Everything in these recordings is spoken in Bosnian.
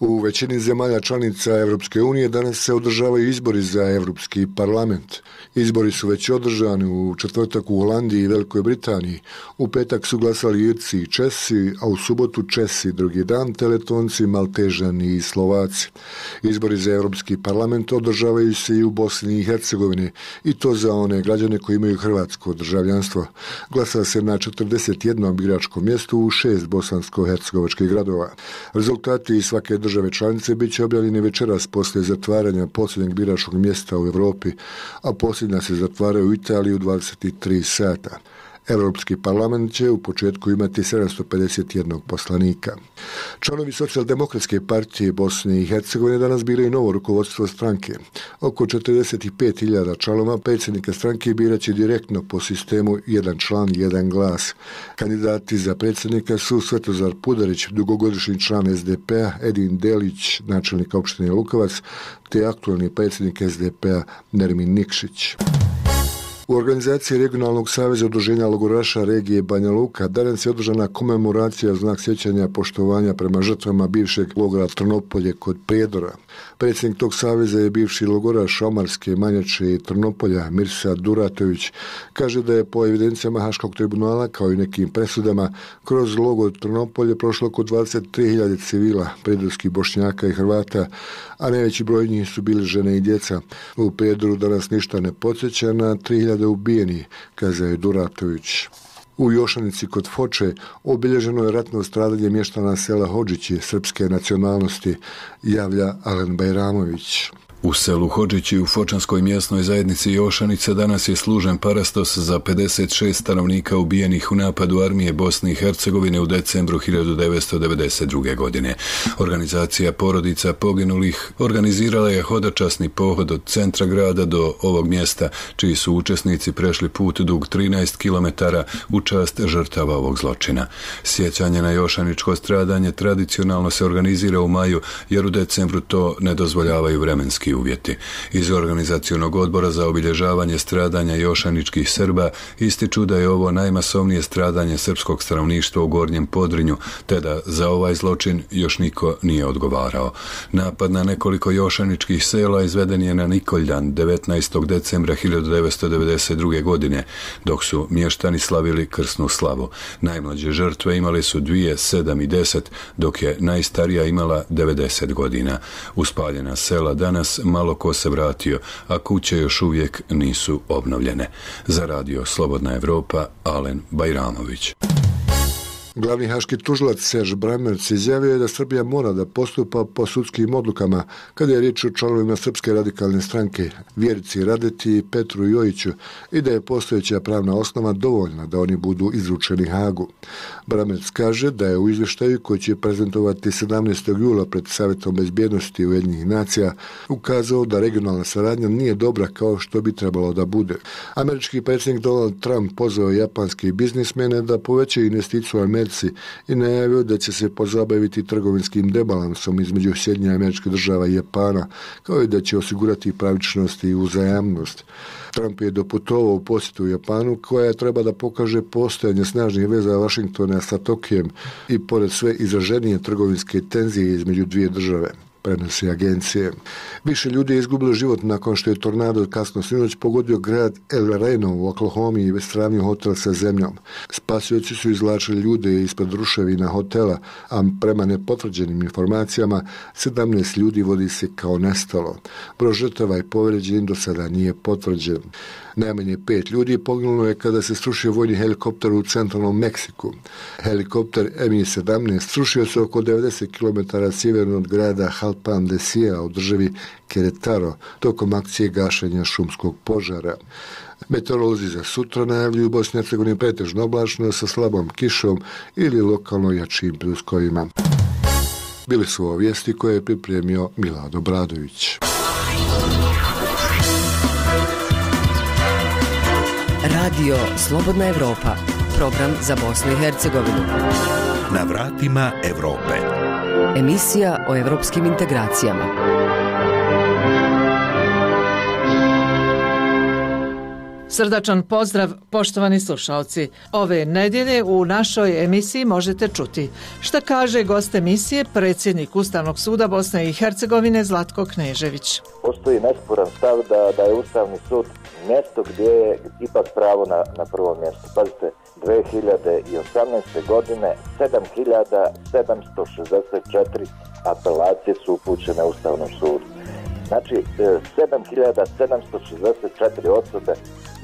U većini zemalja članica Evropske unije danas se održavaju izbori za Evropski parlament. Izbori su već održani u četvrtak u Holandiji i Velikoj Britaniji. U petak su glasali Irci i Česi, a u subotu Česi drugi dan, Teletonci, Maltežani i Slovaci. Izbori za Evropski parlament održavaju se i u Bosni i Hercegovini i to za one građane koji imaju hrvatsko državljanstvo. Glasa se na 41. biračkom mjestu u šest bosansko-hercegovačkih gradova. Rezultati svake države države članice bit će objavljeni večeras posle zatvaranja posljednjeg biračkog mjesta u Evropi, a posljedna se zatvaraju u Italiji u 23 sata. Evropski parlament će u početku imati 751 poslanika. Članovi socijaldemokratske partije Bosne i Hercegovine danas biraju novo rukovodstvo stranke. Oko 45.000 članova predsjednika stranke biraće direktno po sistemu jedan član, jedan glas. Kandidati za predsjednika su Svetozar Pudarić, dugogodišnji član SDP-a, Edin Delić, načelnik opštine Lukovac, te aktualni predsjednik SDP-a Nermin Nikšić. U organizaciji Regionalnog savjeza udruženja logoraša regije Banja Luka danas je održana komemoracija znak sjećanja poštovanja prema žrtvama bivšeg logora Trnopolje kod Prijedora. Predsjednik tog savjeza je bivši logoraš Omarske, Manjače i Trnopolja Mirsa Duratović. Kaže da je po evidencijama Haškog tribunala kao i nekim presudama kroz logor Trnopolje prošlo oko 23.000 civila, prijedorskih bošnjaka i Hrvata, a najveći broj njih su bili žene i djeca. U Prijedoru danas ništa ne podsjeća na 3.000 hiljada ubijeni, kaže Duratović. U Jošanici kod Foče obilježeno je ratno stradanje mještana sela Hođići srpske nacionalnosti, javlja Alen Bajramović. U selu Hođići u Fočanskoj mjesnoj zajednici Jošanica danas je služen parastos za 56 stanovnika ubijenih u napadu armije Bosne i Hercegovine u decembru 1992. godine. Organizacija porodica poginulih organizirala je hodočasni pohod od centra grada do ovog mjesta, čiji su učesnici prešli put dug 13 km u čast žrtava ovog zločina. Sjećanje na Jošaničko stradanje tradicionalno se organizira u maju, jer u decembru to ne dozvoljavaju vremenski vremenski uvjeti. Iz organizacijonog odbora za obilježavanje stradanja jošaničkih Srba ističu da je ovo najmasovnije stradanje srpskog stanovništva u Gornjem Podrinju, te da za ovaj zločin još niko nije odgovarao. Napad na nekoliko jošaničkih sela izveden je na Nikoljan 19. decembra 1992. godine, dok su mještani slavili krsnu slavu. Najmlađe žrtve imali su dvije, sedam i deset, dok je najstarija imala 90 godina. Uspaljena sela danas malo ko se vratio, a kuće još uvijek nisu obnovljene. Za radio Slobodna Evropa, Alen Bajramović. Glavni haški tužilac Serž Bramerc izjavio je da Srbija mora da postupa po sudskim odlukama kada je riječ o članovima Srpske radikalne stranke Vjerici Radeti i Petru Jojiću i da je postojeća pravna osnova dovoljna da oni budu izručeni Hagu. Bramerc kaže da je u izvještaju koji će prezentovati 17. jula pred Savjetom bezbjednosti Ujedinjih nacija ukazao da regionalna saradnja nije dobra kao što bi trebalo da bude. Američki predsjednik Donald Trump pozvao japanske biznismene da povećaju investiciju u Americi i najavio da će se pozabaviti trgovinskim debalansom između Sjedinja američke država i Japana, kao i da će osigurati pravičnost i uzajamnost. Trump je doputovao u posjetu u Japanu, koja treba da pokaže postojanje snažnih veza Vašingtona sa Tokijem i pored sve izraženije trgovinske tenzije između dvije države prenosi agencije. Više ljudi je izgubilo život nakon što je tornado kasno sinoć pogodio grad El Reno u Oklahoma i stravnio hotel sa zemljom. Spasioci su izlačili ljude ispred ruševina hotela, a prema nepotvrđenim informacijama 17 ljudi vodi se kao nestalo. Broj žrtava i povređen do sada nije potvrđen. Najmanje pet ljudi poginulo je kada se srušio vojni helikopter u centralnom Meksiku. Helikopter Mi-17 srušio se oko 90 km sjeverno od grada Halpan de Sija u državi Queretaro tokom akcije gašenja šumskog požara. Meteorolozi za sutra najavljuju u Bosni i Hercegovini pretežno oblačno sa slabom kišom ili lokalno jačim pljuskovima. Bili su ovo vijesti koje je pripremio Milado Bradović. Radio Slobodna Evropa. Program za Bosnu i Hercegovinu. Na vratima Evrope. Emisija o evropskim integracijama. Srdačan pozdrav, poštovani slušalci. Ove nedjelje u našoj emisiji možete čuti šta kaže gost emisije predsjednik Ustavnog suda Bosne i Hercegovine Zlatko Knežević. Postoji nesporan stav da, da je Ustavni sud mjesto gdje je ipak pravo na, na prvo mjesto. Pazite, 2018. godine 7764 apelacije su upućene Ustavnom sudu. Znači, e, 7764 osobe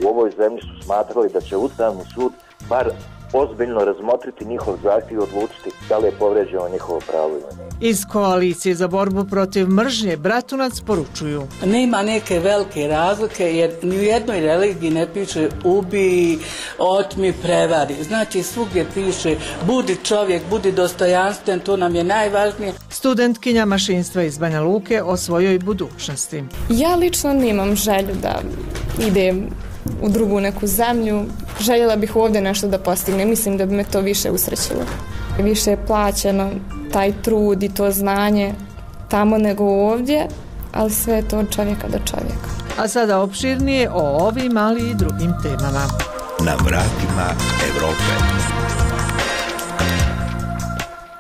u ovoj zemlji su smatrali da će Ustavni sud bar ozbiljno razmotriti njihov zahtjev i odlučiti da li je povređeno njihovo pravo ili ne. Iz koalicije za borbu protiv mržnje Bratunac poručuju. Nema neke velike razlike jer ni u jednoj religiji ne piše ubi, otmi, prevari. Znači svugdje piše budi čovjek, budi dostojanstven, to nam je najvažnije. Studentkinja mašinstva iz Banja Luke o svojoj budućnosti. Ja lično nemam želju da idem u drugu neku zemlju. Željela bih ovdje nešto da postignem. Mislim da bi me to više usrećilo. Više je plaćeno taj trud i to znanje tamo nego ovdje, ali sve je to od čovjeka do čovjeka. A sada opširnije o ovim, ali i drugim temama. Na vratima Evrope.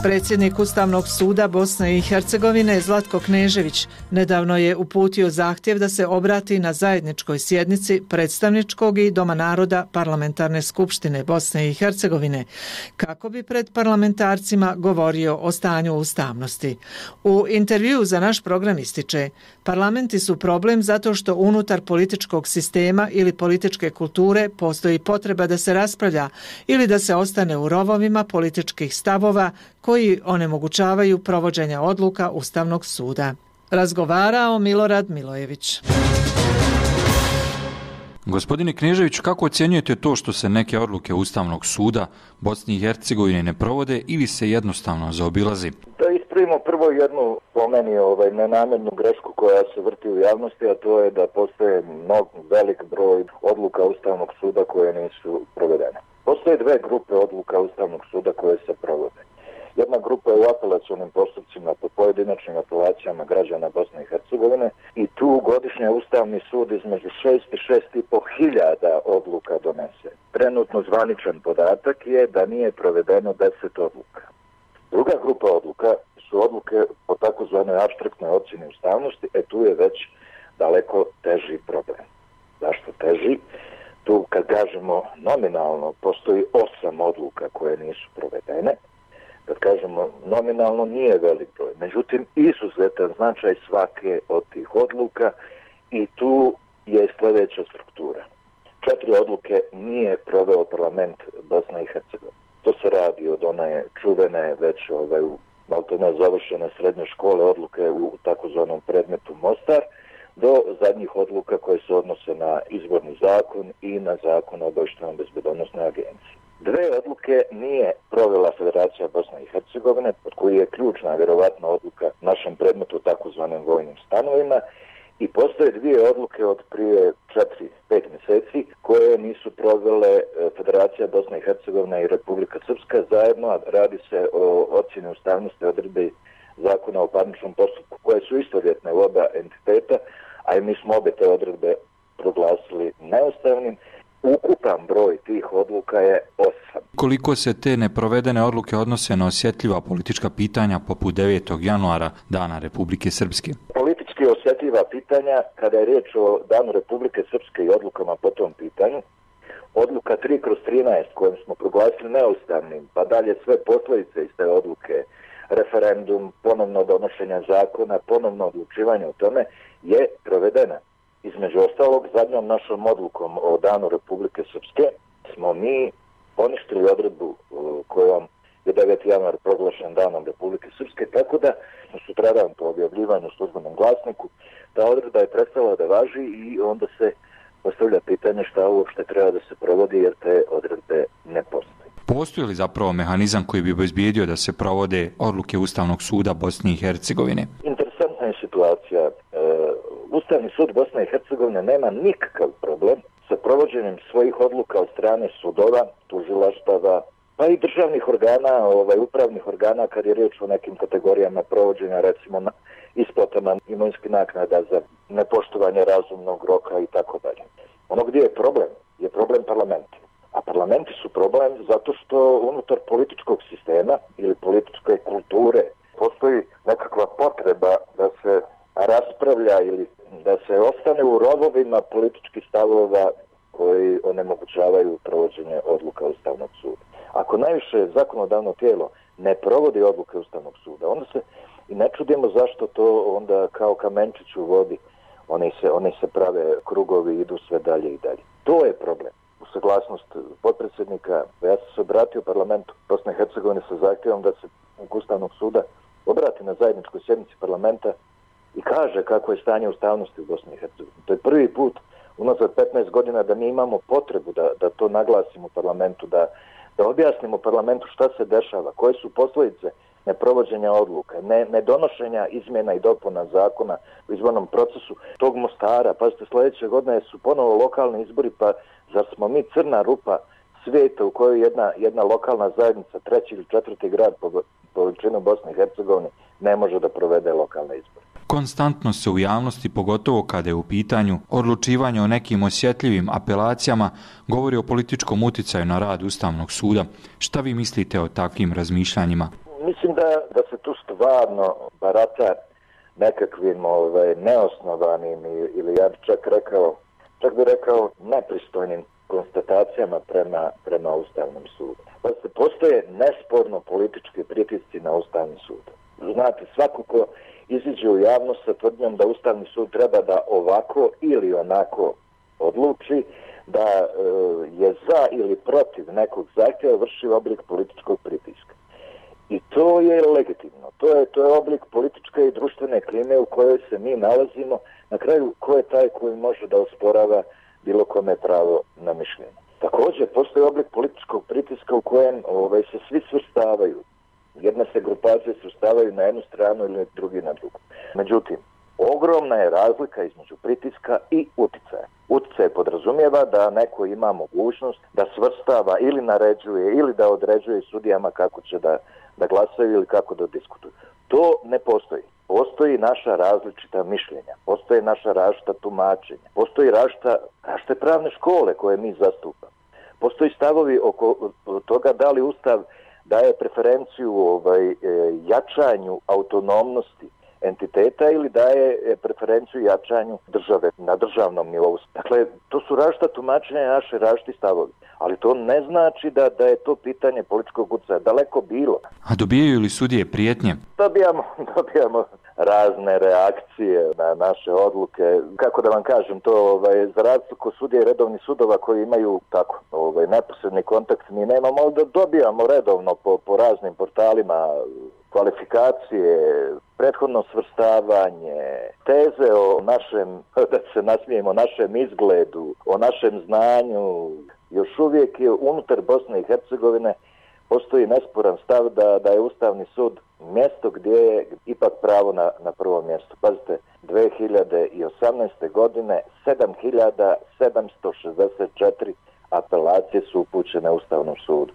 Predsjednik Ustavnog suda Bosne i Hercegovine Zlatko Knežević nedavno je uputio zahtjev da se obrati na zajedničkoj sjednici predstavničkog i Doma naroda Parlamentarne skupštine Bosne i Hercegovine kako bi pred parlamentarcima govorio o stanju ustavnosti. U intervju za naš program ističe Parlamenti su problem zato što unutar političkog sistema ili političke kulture postoji potreba da se raspravlja ili da se ostane u rovovima političkih stavova koji onemogućavaju provođenja odluka Ustavnog suda. Razgovarao Milorad Milojević. Gospodine Knežević, kako ocjenjujete to što se neke odluke Ustavnog suda Bosni i Hercegovine ne provode ili se jednostavno zaobilazi? Da ispravimo prvo jednu pomeni ovaj, nenamjernu grešku koja se vrti u javnosti, a to je da postoje mnogo velik broj odluka Ustavnog suda koje nisu provedene. Postoje dve grupe odluka Ustavnog suda koje se provode. Jedna grupa je postupcima po pojedinačnim apelacijama građana Bosne i Hercegovine i tu godišnje Ustavni sud između 6 i 6,5 hiljada odluka donese. Trenutno zvaničan podatak je da nije provedeno 10 odluka. Druga grupa odluka su odluke po takozvanoj abstraktnoj ocjeni ustavnosti, e tu je već daleko teži problem. Zašto teži? Tu kad kažemo nominalno postoji osam odluka koje nisu provedene, kad kažemo nominalno nije velik broj. Međutim, izuzetan značaj svake od tih odluka i tu je sljedeća struktura. Četiri odluke nije proveo parlament Bosne i Hercegovine. To se radi od one čuvene već ovaj, malo ne završene srednje škole odluke u takozvanom predmetu Mostar do zadnjih odluka koje se odnose na izborni zakon i na zakon o obavještenom bezbedonosnoj agenciji. Dve odluke nije provela Federacija Bosne i Hercegovine, od koji je ključna vjerovatna odluka našem predmetu takozvanim vojnim stanovima, i postoje dvije odluke od prije 4-5 mjeseci koje nisu provele e, Federacija Bosne i Hercegovine i Republika Srpska zajedno, a radi se o ocjeni ustavnosti odredbe zakona o parničnom postupku koje su istovjetne u oba entiteta, a i mi smo obe te odredbe proglasili neustavnim ukupan broj tih odluka je osam. Koliko se te neprovedene odluke odnose na osjetljiva politička pitanja poput 9. januara Dana Republike Srpske? Politički osjetljiva pitanja, kada je riječ o Danu Republike Srpske i odlukama po tom pitanju, odluka 3 kroz 13 kojom smo proglasili neustavnim, pa dalje sve posljedice iz te odluke, referendum, ponovno donošenje zakona, ponovno odlučivanje o tome, je provedena. Između ostalog, zadnjom našom odlukom o danu Republike Srpske smo mi poništili odredbu kojom je 9. januar proglašen danom Republike Srpske, tako da sutradan po objavljivanju službenom glasniku, ta odredba je prestala da važi i onda se postavlja pitanje šta uopšte treba da se provodi jer te odredbe ne postoji. Postoji li zapravo mehanizam koji bi obezbijedio da se provode odluke Ustavnog suda Bosne i Hercegovine? Interesantna je situacija. Ustavni sud Bosne i Hercegovine nema nikakav problem sa provođenjem svojih odluka od strane sudova, tužilaštava, pa i državnih organa, ovaj, upravnih organa, kad je riječ o nekim kategorijama provođenja, recimo na isplatama imovinskih naknada za nepoštovanje razumnog roka i tako dalje. Ono gdje je problem, je problem parlamenta. A parlamenti su problem zato što unutar političkog sistema ili političke kulture postoji nekakva potreba da se raspravlja ili da se ostane u rovovima političkih stavova koji onemogućavaju provođenje odluka Ustavnog suda. Ako najviše zakonodavno tijelo ne provodi odluke Ustavnog suda, onda se i ne čudimo zašto to onda kao kamenčić u vodi, oni se, oni se prave krugovi, idu sve dalje i dalje. To je problem. U saglasnost potpredsjednika, ja sam se obratio parlamentu Bosne i Hercegovine sa zahtjevom da se Ustavnog suda obrati na zajedničkoj sjednici parlamenta i kaže kako je stanje ustavnosti u Bosni i Hercegovini. To je prvi put unazad 15 godina da mi imamo potrebu da, da to naglasimo u parlamentu, da, da objasnimo parlamentu šta se dešava, koje su posljedice neprovođenja odluka, ne, ne donošenja izmjena i dopuna zakona u izbornom procesu tog Mostara. Pazite, sljedeće godine su ponovo lokalni izbori, pa zar smo mi crna rupa svijeta u kojoj jedna, jedna lokalna zajednica, treći ili četvrti grad po, po veličinu Bosne i Hercegovine, ne može da provede lokalne izbore. Konstantno se u javnosti, pogotovo kada je u pitanju odlučivanje o nekim osjetljivim apelacijama, govori o političkom uticaju na rad Ustavnog suda. Šta vi mislite o takvim razmišljanjima? Mislim da, da se tu stvarno barata nekakvim ovaj, neosnovanim ili ja bi čak rekao, čak bi rekao nepristojnim konstatacijama prema, prema Ustavnom sudu. Pa se postoje nesporno politički pritisci na Ustavni sud. Znate, svako ko iziđe u javnost sa tvrdnjom da Ustavni sud treba da ovako ili onako odluči, da e, je za ili protiv nekog zahtjeva vrši oblik političkog pritiska. I to je legitimno. To je, to je oblik političke i društvene klime u kojoj se mi nalazimo. Na kraju, ko je taj koji može da osporava bilo kome pravo na mišljenje. Također, postoji oblik političkog pritiska u kojem ovaj, se svi svrstavaju. Jedna se grupacija svrstavaju na jednu stranu ili drugi na drugu. Međutim, ogromna je razlika između pritiska i uticaja. Uticaj podrazumijeva da neko ima mogućnost da svrstava ili naređuje ili da određuje sudijama kako će da, da glasaju ili kako da diskutuju. To ne postoji postoji naša različita mišljenja, postoji naša različita tumačenja, postoji različita, različite pravne škole koje mi zastupamo. Postoji stavovi oko toga da li Ustav daje preferenciju ovaj, e, jačanju autonomnosti entiteta ili daje e, preferenciju jačanju države na državnom nivou. Dakle, to su različita tumačenja naše različiti stavovi. Ali to ne znači da, da je to pitanje političkog utjecaja daleko bilo. A dobijaju li sudije prijetnje? Dobijamo, dobijamo razne reakcije na naše odluke. Kako da vam kažem, to ovaj, za razliku sudije redovni sudova koji imaju tako ovaj, neposredni kontakt, mi nemamo, ali da dobijamo redovno po, po raznim portalima kvalifikacije, prethodno svrstavanje, teze o našem, da se nasmijemo, našem izgledu, o našem znanju, još uvijek je unutar Bosne i Hercegovine postoji nesporan stav da, da je Ustavni sud mjesto gdje je ipak pravo na, na prvo mjesto. Pazite, 2018. godine 7764 apelacije su upućene Ustavnom sudu.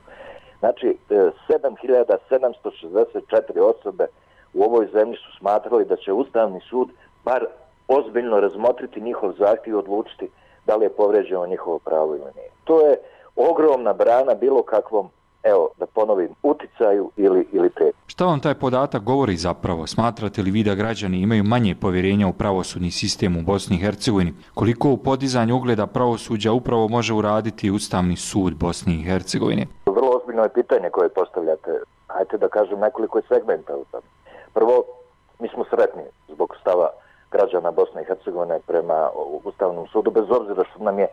Znači, e, 7764 osobe u ovoj zemlji su smatrali da će Ustavni sud bar ozbiljno razmotriti njihov zahtjev i odlučiti da li je povređeno njihovo pravo ili nije. To je ogromna brana bilo kakvom evo, da ponovim, uticaju ili, ili te. Šta vam taj podatak govori zapravo? Smatrate li vi da građani imaju manje povjerenja u pravosudni sistem u Bosni i Hercegovini? Koliko u podizanju ugleda pravosuđa upravo može uraditi Ustavni sud Bosni i Hercegovine? Vrlo ozbiljno je pitanje koje postavljate. Hajde da kažem nekoliko segmenta u tom. Prvo, mi smo sretni zbog stava građana Bosne i Hercegovine prema Ustavnom sudu, bez obzira što nam je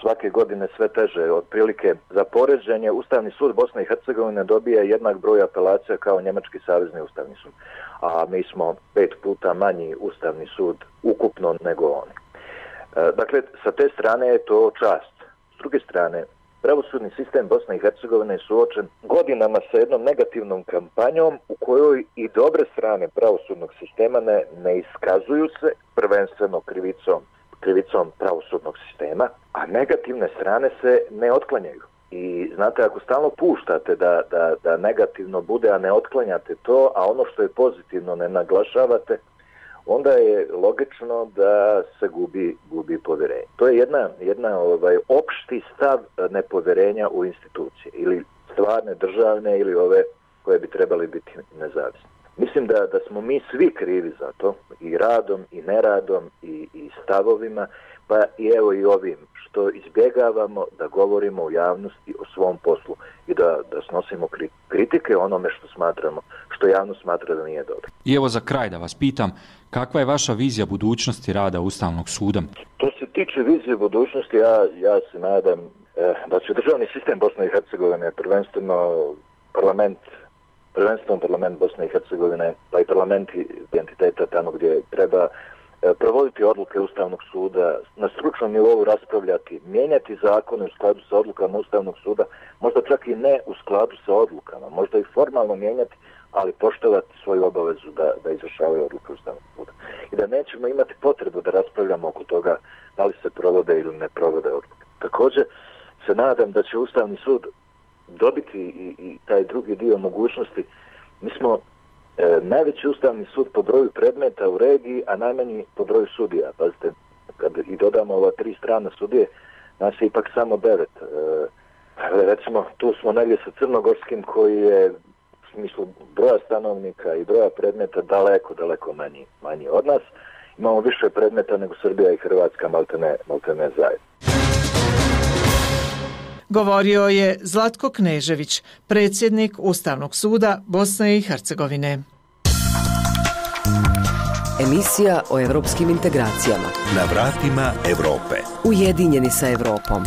svake godine sve teže. Otprilike za poređenje Ustavni sud Bosne i Hercegovine dobija jednak broj apelacija kao Njemački savezni Ustavni sud. A mi smo pet puta manji Ustavni sud ukupno nego oni. E, dakle, sa te strane je to čast. S druge strane, pravosudni sistem Bosne i Hercegovine je suočen godinama sa jednom negativnom kampanjom u kojoj i dobre strane pravosudnog sistema ne, ne iskazuju se prvenstveno krivicom krivicom pravosudnog sistema, a negativne strane se ne otklanjaju. I znate, ako stalno puštate da, da, da negativno bude, a ne otklanjate to, a ono što je pozitivno ne naglašavate, onda je logično da se gubi, gubi povjerenje. To je jedna, jedna ovaj, opšti stav nepoverenja u institucije ili stvarne državne ili ove koje bi trebali biti nezavisne. Mislim da, da smo mi svi krivi za to, i radom, i neradom, i, i stavovima, pa i evo i ovim, što izbjegavamo da govorimo u javnosti o svom poslu i da, da snosimo kritike onome što smatramo, što javno smatra da nije dobro. I evo za kraj da vas pitam, kakva je vaša vizija budućnosti rada Ustavnog suda? To se tiče vizije budućnosti, ja, ja se nadam eh, da će državni sistem Bosne i Hercegovine, prvenstveno parlament prvenstveno parlament Bosne i Hercegovine, pa i parlamenti identiteta tamo gdje treba e, provoditi odluke Ustavnog suda, na stručnom nivou raspravljati, mijenjati zakone u skladu sa odlukama Ustavnog suda, možda čak i ne u skladu sa odlukama, možda i formalno mijenjati, ali poštovati svoju obavezu da, da izvršavaju odluke Ustavnog suda. I da nećemo imati potrebu da raspravljamo oko toga da li se provode ili ne provode odluke. Također se nadam da će Ustavni sud dobiti i, i taj drugi dio mogućnosti. Mi smo e, najveći ustavni sud po broju predmeta u regiji, a najmanji po broju sudija. Pazite, kad i dodamo ova tri strana sudije, nas je ipak samo devet. E, recimo, tu smo negdje sa Crnogorskim koji je u smislu broja stanovnika i broja predmeta daleko, daleko manji, manji od nas. Imamo više predmeta nego Srbija i Hrvatska, maltene, maltene zajedno. Govorio je Zlatko Knežević, predsjednik Ustavnog suda Bosne i Hercegovine. Emisija o evropskim integracijama. Na vratima Evrope. Ujedinjeni sa Evropom.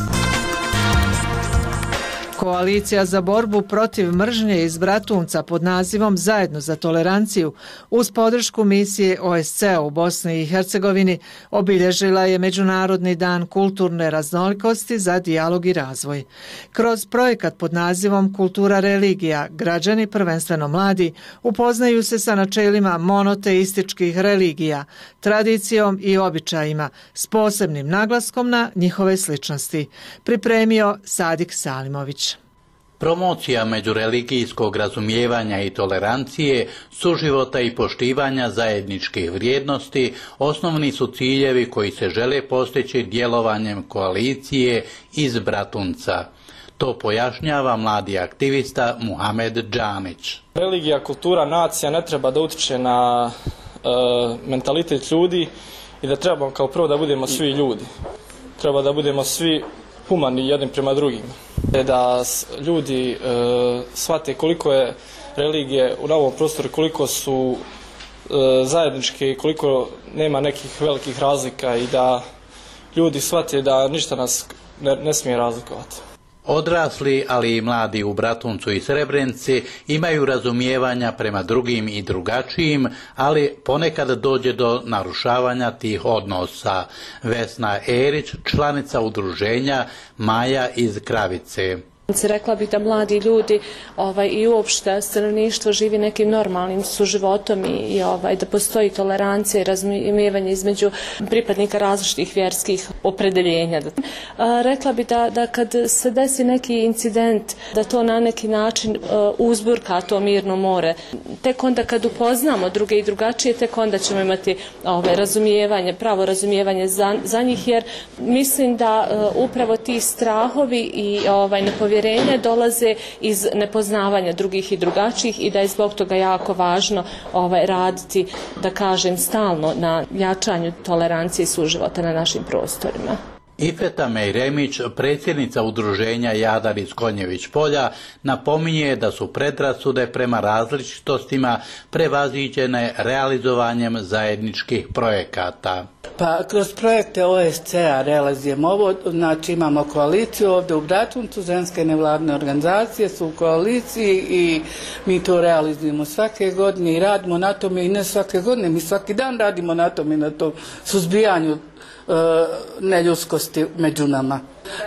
Koalicija za borbu protiv mržnje iz Bratunca pod nazivom Zajedno za toleranciju uz podršku misije OSC u Bosni i Hercegovini obilježila je Međunarodni dan kulturne raznolikosti za dijalog i razvoj. Kroz projekat pod nazivom Kultura religija, građani, prvenstveno mladi, upoznaju se sa načelima monoteističkih religija, tradicijom i običajima, s posebnim naglaskom na njihove sličnosti. Pripremio Sadik Salimović. Promocija međureligijskog razumijevanja i tolerancije, suživota i poštivanja zajedničkih vrijednosti osnovni su ciljevi koji se žele postići djelovanjem koalicije iz Bratunca. To pojašnjava mladi aktivista Muhamed Džamić. Religija, kultura, nacija ne treba da utiče na e, mentalitet ljudi i da trebamo kao prvo da budemo svi ljudi. Treba da budemo svi humani jedni prema drugim. Da ljudi e, shvate koliko je religije u novom prostoru, koliko su e, zajedničke i koliko nema nekih velikih razlika i da ljudi shvate da ništa nas ne, ne smije razlikovati. Odrasli, ali i mladi u Bratuncu i Srebrenci imaju razumijevanja prema drugim i drugačijim, ali ponekad dođe do narušavanja tih odnosa. Vesna Erić, članica udruženja Maja iz Kravice. Rekla bih da mladi ljudi ovaj, i uopšte stanovništvo živi nekim normalnim suživotom i, i ovaj, da postoji tolerancija i razumijevanje između pripadnika različitih vjerskih opredeljenja. A, rekla bih da, da kad se desi neki incident, da to na neki način a, uzburka to mirno more. Tek onda kad upoznamo druge i drugačije, tek onda ćemo imati ovaj, razumijevanje, pravo razumijevanje za, za njih, jer mislim da a, upravo ti strahovi i ovaj, nepovjerenje povjerenja dolaze iz nepoznavanja drugih i drugačijih i da je zbog toga jako važno ovaj raditi, da kažem, stalno na jačanju tolerancije i suživota na našim prostorima. Ifeta Mejremić, predsjednica udruženja Jadar iz Konjević polja, napominje da su predrasude prema različitostima prevaziđene realizovanjem zajedničkih projekata. Pa kroz projekte OSCA realizujemo ovo, znači imamo koaliciju ovdje u Bratuncu, ženske nevladne organizacije su u koaliciji i mi to realizujemo svake godine i radimo na tome i ne svake godine, mi svaki dan radimo na tome i na to suzbijanju E, neljuskosti među nama.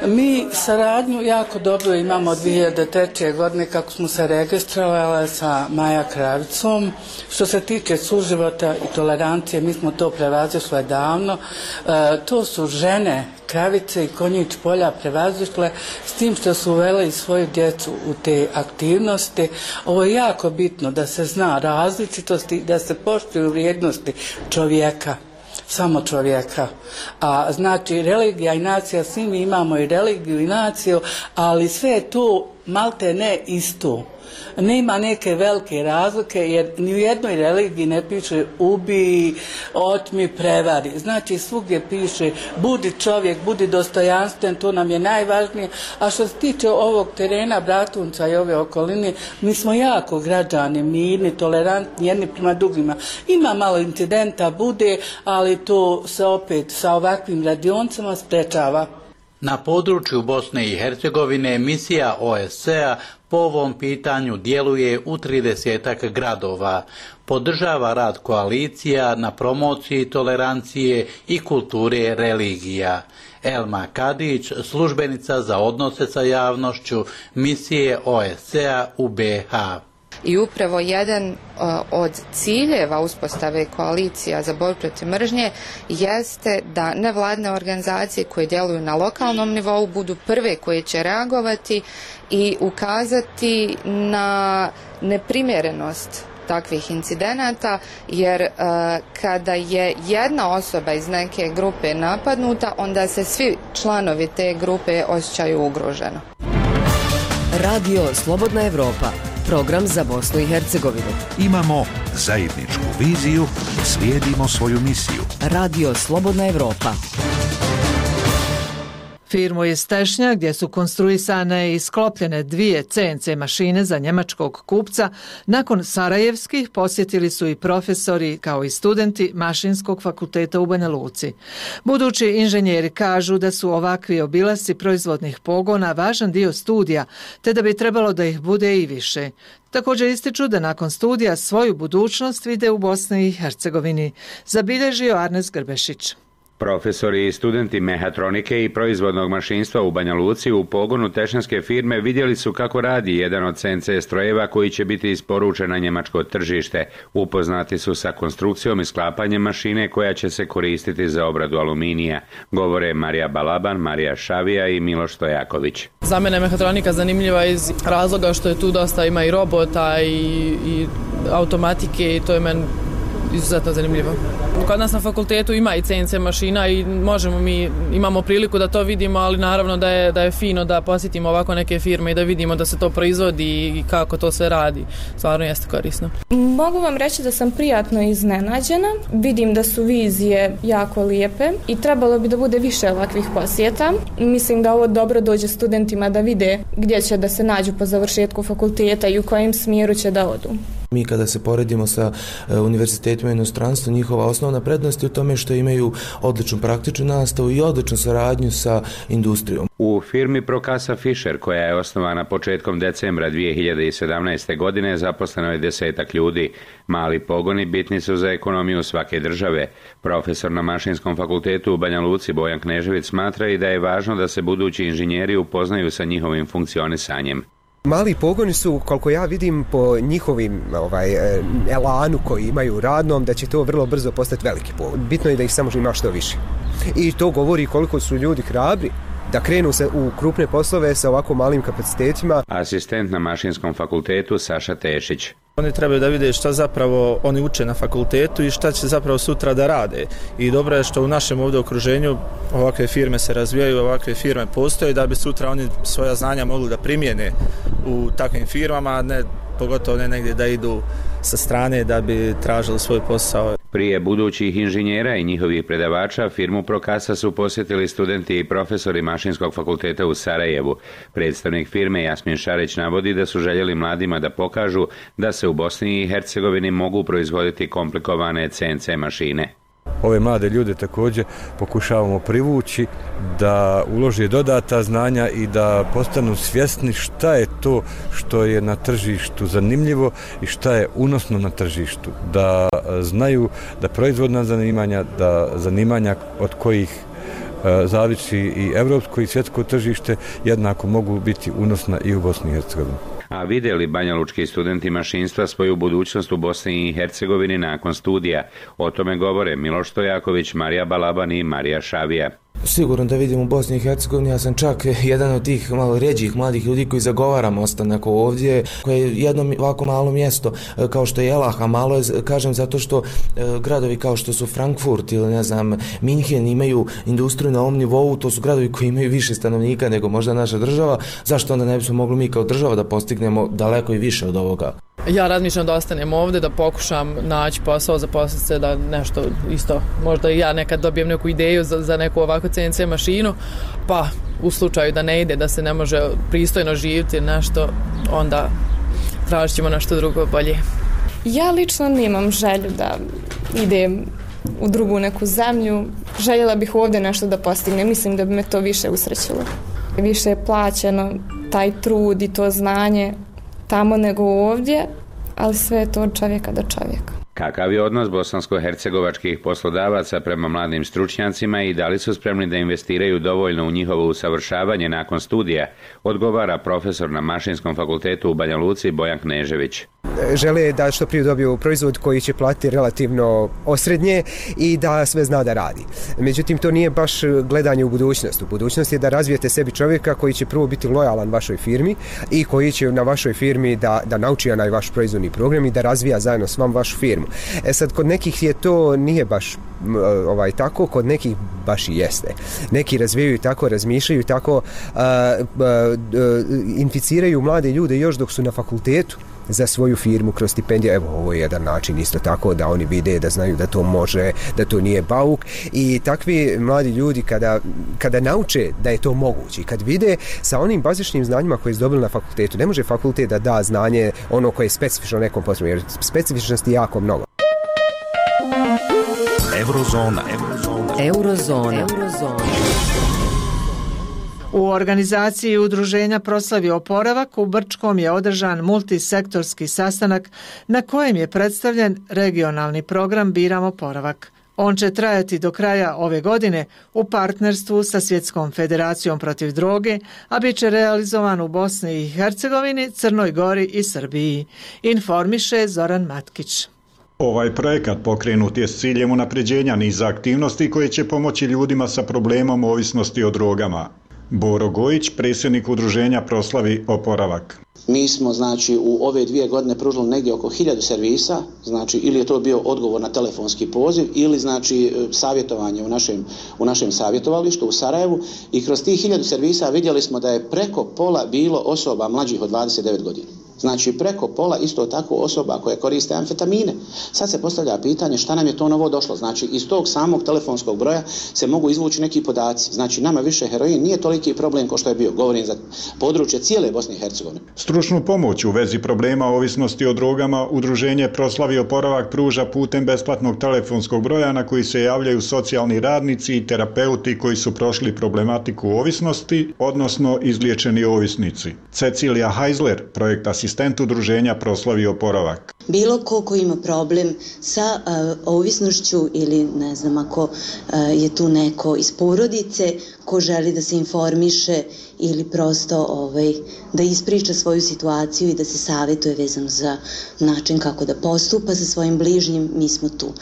Mi saradnju jako dobro imamo od 2003. godine kako smo se registrovali sa Maja Kravicom. Što se tiče suživota i tolerancije, mi smo to prevazišle davno. E, to su žene Kravice i Konjić polja prevazišle s tim što su uvele i svoju djecu u te aktivnosti. Ovo je jako bitno da se zna različitosti, da se poštuju vrijednosti čovjeka samo čovjeka. A znači religija i nacija, svi mi imamo i religiju i naciju, ali sve je tu malte ne isto nema neke velike razlike jer ni u jednoj religiji ne piše ubi, otmi, prevari. Znači svugdje piše budi čovjek, budi dostojanstven, to nam je najvažnije. A što se tiče ovog terena Bratunca i ove okoline, mi smo jako građani, mirni, tolerantni, jedni prema drugima. Ima malo incidenta, bude, ali to se opet sa ovakvim radioncama sprečava. Na području Bosne i Hercegovine misija OSCE-a po ovom pitanju djeluje u 30 gradova. Podržava rad koalicija na promociji tolerancije i kulture religija. Elma Kadić, službenica za odnose sa javnošću misije OSCE-a u BH. I upravo jedan od ciljeva uspostave koalicija za borbu protiv mržnje jeste da nevladne organizacije koje djeluju na lokalnom nivou budu prve koje će reagovati i ukazati na neprimjerenost takvih incidenata jer uh, kada je jedna osoba iz neke grupe napadnuta onda se svi članovi te grupe osjećaju ugroženo. Radio Slobodna Evropa program za Bosnu i Hercegovinu. Imamo zajedničku viziju, slijedimo svoju misiju. Radio Slobodna Evropa. Firmu iz Tešnja, gdje su konstruisane i sklopljene dvije CNC mašine za njemačkog kupca, nakon Sarajevskih posjetili su i profesori kao i studenti Mašinskog fakulteta u Banja Luci. Budući inženjeri kažu da su ovakvi obilasi proizvodnih pogona važan dio studija, te da bi trebalo da ih bude i više. Također ističu da nakon studija svoju budućnost vide u Bosni i Hercegovini. Zabilježio Arnes Grbešić. Profesori i studenti mehatronike i proizvodnog mašinstva u Banja Luci u pogonu tešanske firme vidjeli su kako radi jedan od CNC strojeva koji će biti isporučen na njemačko tržište. Upoznati su sa konstrukcijom i sklapanjem mašine koja će se koristiti za obradu aluminija. Govore Marija Balaban, Marija Šavija i Miloš Stojaković. Za mene mehatronika zanimljiva iz razloga što je tu dosta ima i robota i, i automatike i to je meni izuzetno zanimljivo. Kod nas na fakultetu ima i CNC mašina i možemo mi, imamo priliku da to vidimo, ali naravno da je, da je fino da posjetimo ovako neke firme i da vidimo da se to proizvodi i kako to se radi. Stvarno jeste korisno. Mogu vam reći da sam prijatno iznenađena. Vidim da su vizije jako lijepe i trebalo bi da bude više ovakvih posjeta. Mislim da ovo dobro dođe studentima da vide gdje će da se nađu po završetku fakulteta i u kojem smjeru će da odu. Mi kada se poredimo sa e, univerzitetima u inostranstvu, njihova osnovna prednost je u tome što imaju odličnu praktičnu nastavu i odličnu saradnju sa industrijom. U firmi Prokasa Fisher, koja je osnovana početkom decembra 2017. godine, zaposleno je desetak ljudi. Mali pogoni bitni su za ekonomiju svake države. Profesor na Mašinskom fakultetu u Banja Luci Bojan Knežević smatra i da je važno da se budući inženjeri upoznaju sa njihovim funkcionisanjem. Mali pogoni su, koliko ja vidim po njihovim ovaj, e, elanu koji imaju radnom, da će to vrlo brzo postati veliki pogon. Bitno je da ih samo ima što više. I to govori koliko su ljudi hrabri da krenu se u krupne poslove sa ovako malim kapacitetima. Asistent na Mašinskom fakultetu Saša Tešić. Oni trebaju da vide šta zapravo oni uče na fakultetu i šta će zapravo sutra da rade. I dobro je što u našem ovdje okruženju ovakve firme se razvijaju, ovakve firme postoje da bi sutra oni svoja znanja mogli da primijene u takvim firmama, ne, pogotovo ne negdje da idu sa strane da bi tražili svoj posao. Prije budućih inženjera i njihovih predavača firmu Prokasa su posjetili studenti i profesori Mašinskog fakulteta u Sarajevu. Predstavnik firme Jasmin Šareć navodi da su željeli mladima da pokažu da se u Bosni i Hercegovini mogu proizvoditi komplikovane CNC mašine ove mlade ljude također pokušavamo privući da ulože dodata znanja i da postanu svjesni šta je to što je na tržištu zanimljivo i šta je unosno na tržištu. Da e, znaju da proizvodna zanimanja, da zanimanja od kojih e, zavisi i evropsko i svjetsko tržište, jednako mogu biti unosna i u Bosni i Hercegovini. A videli banjalučki studenti mašinstva svoju budućnost u Bosni i Hercegovini nakon studija? O tome govore Miloš Stojaković, Marija Balaban i Marija Šavija. Sigurno da vidim u Bosni i Hercegovini, ja sam čak jedan od tih malo ređih mladih ljudi koji zagovaram ostanak ovdje, koje je jedno ovako malo mjesto e, kao što je Elaha, malo je, kažem, zato što e, gradovi kao što su Frankfurt ili ne znam, Minhen imaju industriju na ovom nivou, to su gradovi koji imaju više stanovnika nego možda naša država, zašto onda ne bismo mogli mi kao država da postignemo daleko i više od ovoga? Ja razmišljam da ostanem ovdje, da pokušam naći posao, zaposliti se, da nešto isto, možda i ja nekad dobijem neku ideju za, za neku ovakvu CNC mašinu, pa u slučaju da ne ide, da se ne može pristojno živjeti nešto, onda tražit ćemo nešto drugo bolje. Ja lično nemam želju da idem u drugu neku zemlju. Željela bih ovdje nešto da postignem. Mislim da bi me to više usrećilo. Više je plaćeno taj trud i to znanje tamo nego ovdje, ali sve je to od čovjeka do čovjeka. Kakav je odnos bosansko-hercegovačkih poslodavaca prema mladim stručnjacima i da li su spremni da investiraju dovoljno u njihovo usavršavanje nakon studija, odgovara profesor na Mašinskom fakultetu u Banja Luci Bojan Knežević žele da što prije dobiju proizvod koji će platiti relativno osrednje i da sve zna da radi. Međutim, to nije baš gledanje u budućnost. U budućnost je da razvijete sebi čovjeka koji će prvo biti lojalan vašoj firmi i koji će na vašoj firmi da, da nauči onaj vaš proizvodni program i da razvija zajedno s vam vašu firmu. E sad, kod nekih je to nije baš ovaj tako, kod nekih baš i jeste. Neki razvijaju tako, razmišljaju tako, uh, uh, uh, inficiraju mlade ljude još dok su na fakultetu, za svoju firmu kroz stipendije. Evo, ovo je jedan način isto tako da oni vide da znaju da to može, da to nije bauk. I takvi mladi ljudi kada, kada nauče da je to moguće i kad vide sa onim bazičnim znanjima koje su dobili na fakultetu, ne može fakultet da da znanje ono koje je specifično nekom poslu, jer specifičnosti je jako mnogo. Eurozona. Eurozona. Eurozona. Eurozona. U organizaciji udruženja Proslavi oporavak u Brčkom je održan multisektorski sastanak na kojem je predstavljen regionalni program Biram oporavak. On će trajati do kraja ove godine u partnerstvu sa Svjetskom federacijom protiv droge, a bit će realizovan u Bosni i Hercegovini, Crnoj Gori i Srbiji. Informiše Zoran Matkić. Ovaj projekat pokrenut je s ciljem unapređenja niza aktivnosti koje će pomoći ljudima sa problemom ovisnosti o drogama. Boro Gojić, predsjednik udruženja Proslavi Oporavak. Mi smo znači u ove dvije godine pružili negdje oko hiljadu servisa, znači ili je to bio odgovor na telefonski poziv ili znači e, savjetovanje u našem, u našem savjetovalištu u Sarajevu i kroz tih hiljadu servisa vidjeli smo da je preko pola bilo osoba mlađih od 29 godina. Znači preko pola isto tako osoba koje koriste amfetamine. Sad se postavlja pitanje šta nam je to novo došlo. Znači iz tog samog telefonskog broja se mogu izvući neki podaci. Znači nama više heroin nije toliki problem ko što je bio. Govorim za područje cijele Bosne i Hercegovine. Stručnu pomoć u vezi problema ovisnosti o drogama Udruženje Proslavi oporavak pruža putem besplatnog telefonskog broja na koji se javljaju socijalni radnici i terapeuti koji su prošli problematiku ovisnosti, odnosno izliječeni ovisnici. Cecilija Heisler, projekt asistent udruženja Proslavi oporavak. Bilo ko ko ima problem sa uh, ovisnošću ili ne znam ako uh, je tu neko iz porodice ko želi da se informiše ili prosto ovaj, da ispriča svoju situaciju i da se savjetuje vezano za način kako da postupa sa svojim bližnjim, mi smo tu.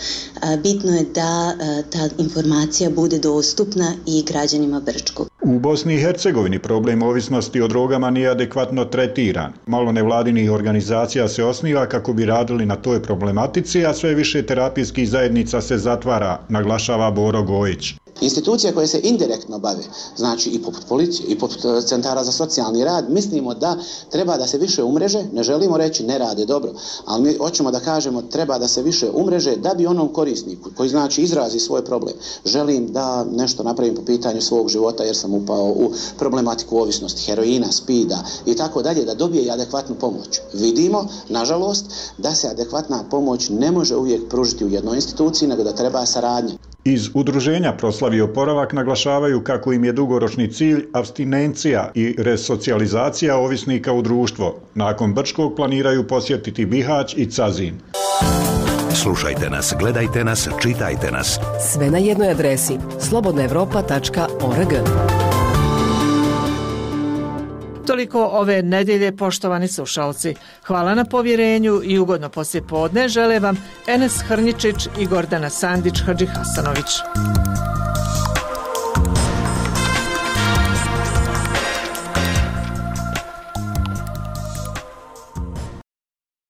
Bitno je da ta informacija bude dostupna i građanima Brčkog. U Bosni i Hercegovini problem ovisnosti o drogama nije adekvatno tretiran. Malo nevladinih organizacija se osniva kako bi radili na toj problematici, a sve više terapijskih zajednica se zatvara, naglašava Boro Gojić. Institucije koje se indirektno bave, znači i poput policije, i poput e, centara za socijalni rad, mislimo da treba da se više umreže, ne želimo reći ne rade dobro, ali mi hoćemo da kažemo treba da se više umreže da bi onom korisniku, koji znači izrazi svoj problem, želim da nešto napravim po pitanju svog života jer sam upao u problematiku ovisnosti, heroina, spida i tako dalje, da dobije i adekvatnu pomoć. Vidimo, nažalost, da se adekvatna pomoć ne može uvijek pružiti u jednoj instituciji, nego da treba saradnje. Iz udruženja Proslavi oporavak naglašavaju kako im je dugoročni cilj abstinencija i resocijalizacija ovisnika u društvo. Nakon Brčkog planiraju posjetiti Bihać i Cazin. Slušajte nas, gledajte nas, čitajte nas. Sve na jednoj adresi slobodnaevropa.org. Toliko ove nedelje, poštovani slušalci. Hvala na povjerenju i ugodno poslije podne žele vam Enes Hrničić i Gordana Sandić Hadži Hasanović.